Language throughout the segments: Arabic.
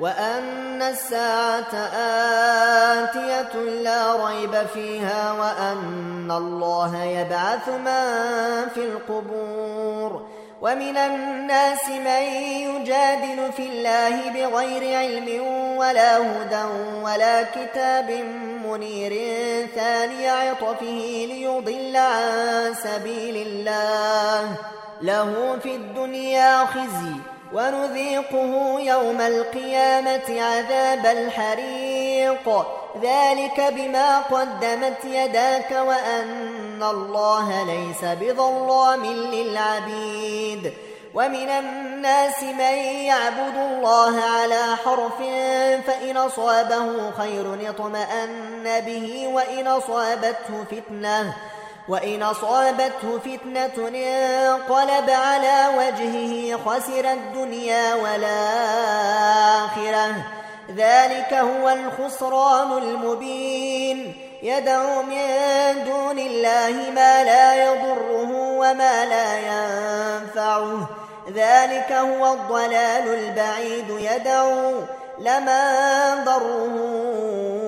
وأن الساعة آتية لا ريب فيها وأن الله يبعث من في القبور. ومن الناس من يجادل في الله بغير علم ولا هدى ولا كتاب منير ثاني عطفه ليضل عن سبيل الله. له في الدنيا خزي ونذيقه يوم القيامة عذاب الحريق. ذلك بما قدمت يداك وأن الله ليس بظلام للعبيد. ومن الناس من يعبد الله على حرف فإن أصابه خير اطمأن به وإن أصابته فتنة. وإن أصابته فتنة انقلب على وجهه خسر الدنيا والآخرة. ذلك هو الخسران المبين. يدعو من دون الله ما لا يضره وما لا ينفعه. ذلك هو الضلال البعيد. يدعو لمن ضره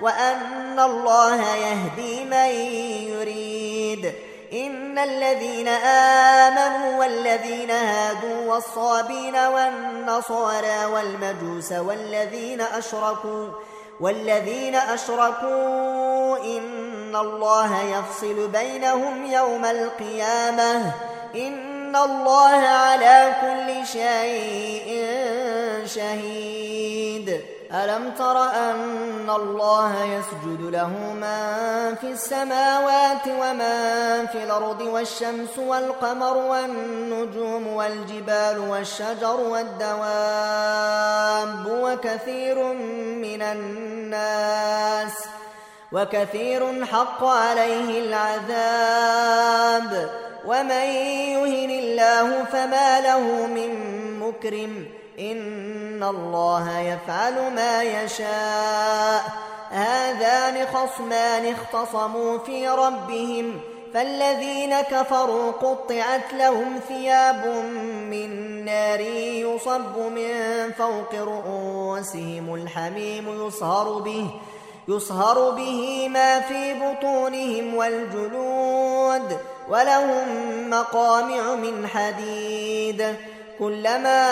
وأن الله يهدي من يريد. إن الذين آمنوا والذين هادوا والصابين والنصارى والمجوس والذين أشركوا والذين أشركوا إن الله يفصل بينهم يوم القيامة. إن الله على كل شيء شهيد. ألم تر أن الله يسجد له من في السماوات ومن في الأرض والشمس والقمر والنجوم والجبال والشجر والدواب وكثير من الناس وكثير حق عليه العذاب ومن يهن الله فما له من مكرم إن الله يفعل ما يشاء. هذان خصمان اختصموا في ربهم فالذين كفروا قطعت لهم ثياب من نار يصب من فوق رؤوسهم الحميم يصهر به يصهر به ما في بطونهم والجلود ولهم مقامع من حديد. كلما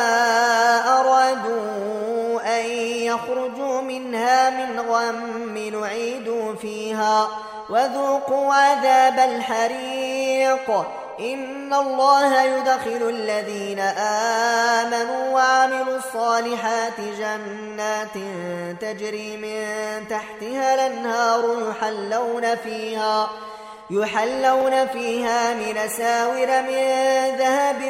أرادوا أن يخرجوا منها من غم نعيدوا فيها. وذوقوا عذاب الحريق. إن الله يدخل الذين آمنوا وعملوا الصالحات جنات تجري من تحتها الأنهار يحلون فيها. يحلون فيها من ساور من ذهب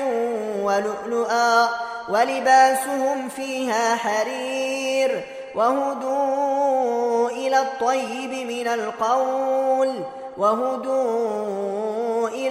ولؤلؤا ولباسهم فيها حرير وهدوا إلى الطيب من القول وهدوا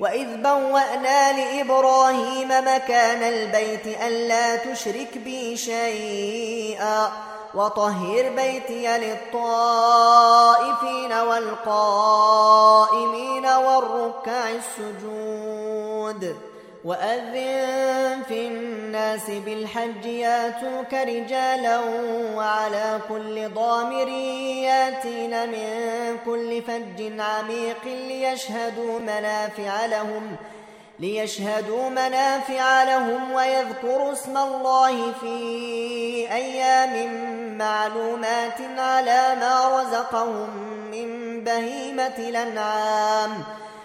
وإذ بوأنا لإبراهيم مكان البيت ألا تشرك بي شيئا وطهر بيتي للطائفين والقائمين والركع السجود وأذن في الناس بالحج ياتوك رجالا وعلى كل ضامر ياتين من كل فج عميق ليشهدوا منافع لهم ليشهدوا منافع لهم ويذكروا اسم الله في أيام معلومات على ما رزقهم من بهيمة الأنعام.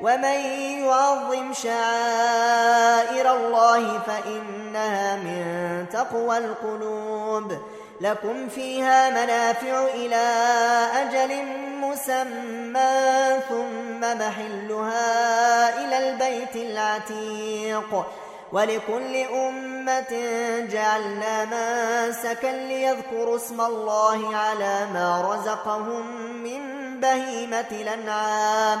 ومن يعظم شعائر الله فإنها من تقوى القلوب لكم فيها منافع إلى أجل مسمى ثم محلها إلى البيت العتيق ولكل أمة جعلنا منسكا ليذكروا اسم الله على ما رزقهم من بهيمة الأنعام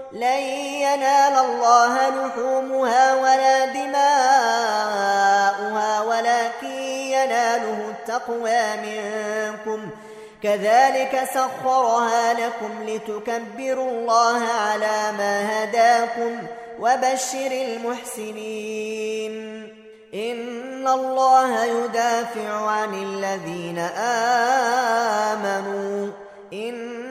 لن ينال الله لحومها ولا دماؤها ولكن يناله التقوى منكم. كذلك سخرها لكم لتكبروا الله على ما هداكم وبشر المحسنين. إن الله يدافع عن الذين آمنوا. إن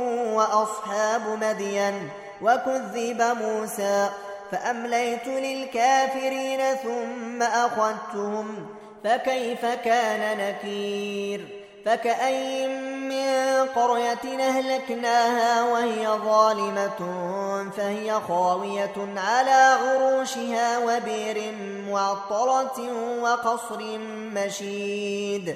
وأصحاب مدين وكذب موسى فأمليت للكافرين ثم أخذتهم فكيف كان نكير؟ فكأي من قرية أهلكناها وهي ظالمة فهي خاوية على عروشها وبير معطرة وقصر مشيد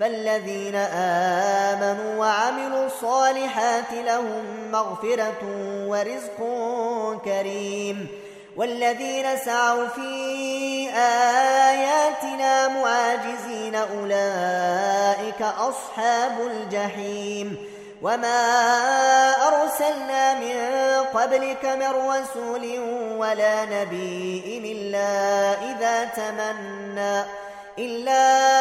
فالذين آمنوا وعملوا الصالحات لهم مغفرة ورزق كريم والذين سعوا في آياتنا معاجزين أولئك أصحاب الجحيم وما أرسلنا من قبلك من رسول ولا نبي إلا إذا تمنى إلا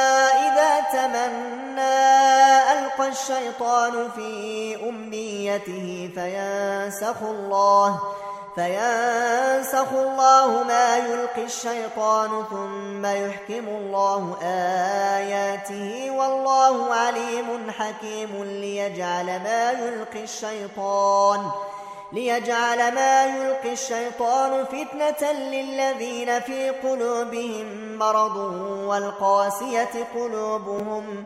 الشيطان في أمنيته فينسخ الله فينسخ الله ما يلقي الشيطان ثم يحكم الله آياته والله عليم حكيم ليجعل ما يلقي الشيطان ليجعل ما يلقي الشيطان فتنة للذين في قلوبهم مرض والقاسية قلوبهم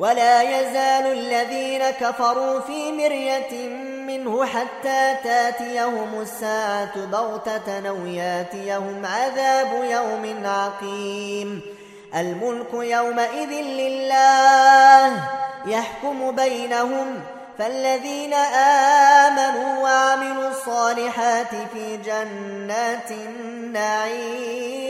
ولا يزال الذين كفروا في مرية منه حتى تاتيهم الساعة بغتة أو ياتيهم عذاب يوم عقيم. الملك يومئذ لله يحكم بينهم فالذين آمنوا وعملوا الصالحات في جنات النعيم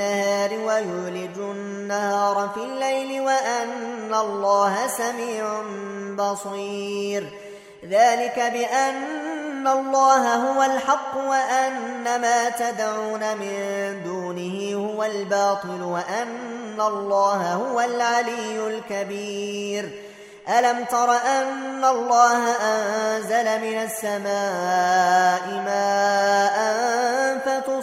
ويولج النهار في الليل وأن الله سميع بصير. ذلك بأن الله هو الحق وأن ما تدعون من دونه هو الباطل وأن الله هو العلي الكبير. ألم تر أن الله أنزل من السماء ماء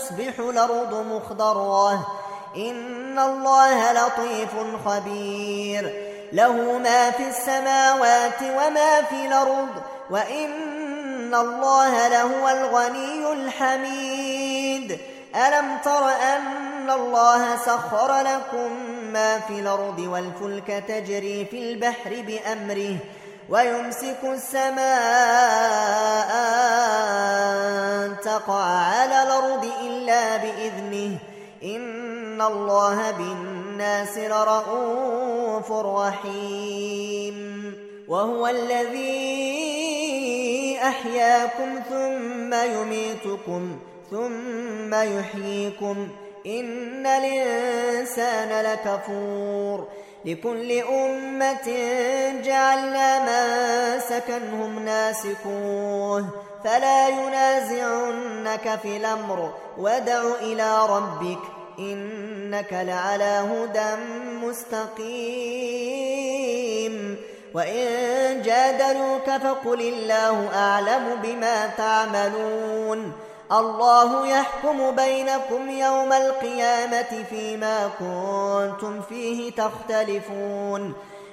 فتصبح الأرض مخضرة. إن الله لطيف خبير. له ما في السماوات وما في الأرض وإن الله لهو الغني الحميد. ألم تر أن الله سخر لكم ما في الأرض والفلك تجري في البحر بأمره ويمسك السماء تقع على الأرض إلا بإذنه. إن الله بالناس لرؤوف رحيم. وهو الذي أحياكم ثم يميتكم ثم يحييكم. إن الإنسان لكفور. لكل أمة جعلنا ما سكنهم ناسكوه. فلا ينازعنك في الأمر ودع إلى ربك إنك لعلى هدى مستقيم. وإن جادلوك فقل الله أعلم بما تعملون. الله يحكم بينكم يوم القيامة فيما كنتم فيه تختلفون.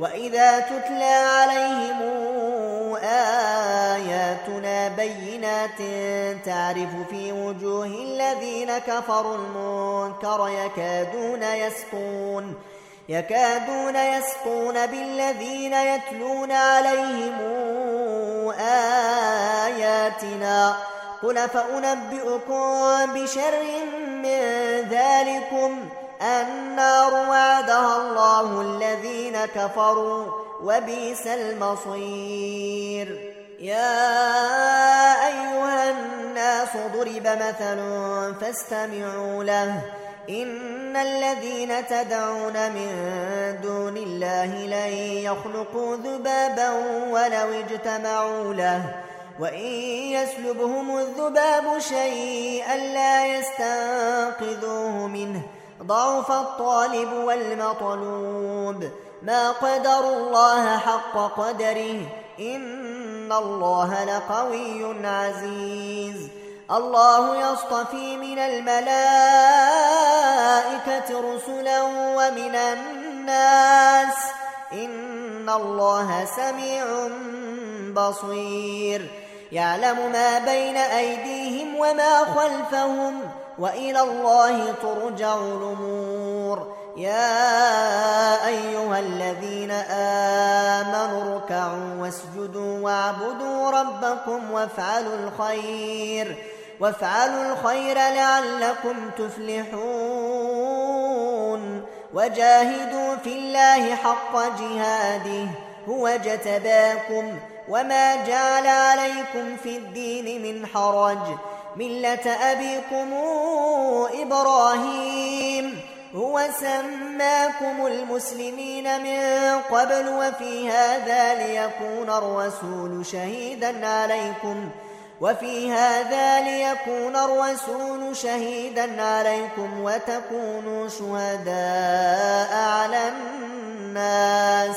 وإذا تتلى عليهم آياتنا بينات تعرف في وجوه الذين كفروا المنكر يكادون يسقون يكادون يسقون بالذين يتلون عليهم آياتنا قل فأنبئكم بشر من ذلكم النار وعدها الله الذين كفروا وبئس المصير. يا أيها الناس ضرب مثل فاستمعوا له. إن الذين تدعون من دون الله لن يخلقوا ذبابا ولو اجتمعوا له. وإن يسلبهم الذباب شيئا لا يستنقذوه منه. ضعف الطالب والمطلوب. ما قدر الله حق قدره. إن الله لقوي عزيز. الله يصطفي من الملائكة رسلا ومن الناس. إن الله سميع بصير. يعلم ما بين أيديهم وما خلفهم. وإلى الله ترجع الأمور. يا أيها الذين آمنوا اركعوا واسجدوا واعبدوا ربكم وافعلوا الخير وافعلوا الخير لعلكم تفلحون. وجاهدوا في الله حق جهاده هو جتباكم وما جعل عليكم في الدين من حرج. ملة أبيكم إبراهيم هو سماكم المسلمين من قبل وفي هذا ليكون الرسول شهيدا عليكم وفي هذا ليكون الرسول شهيدا عليكم وتكونوا شهداء على الناس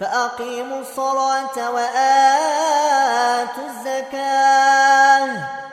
فأقيموا الصلاة وآتوا الزكاة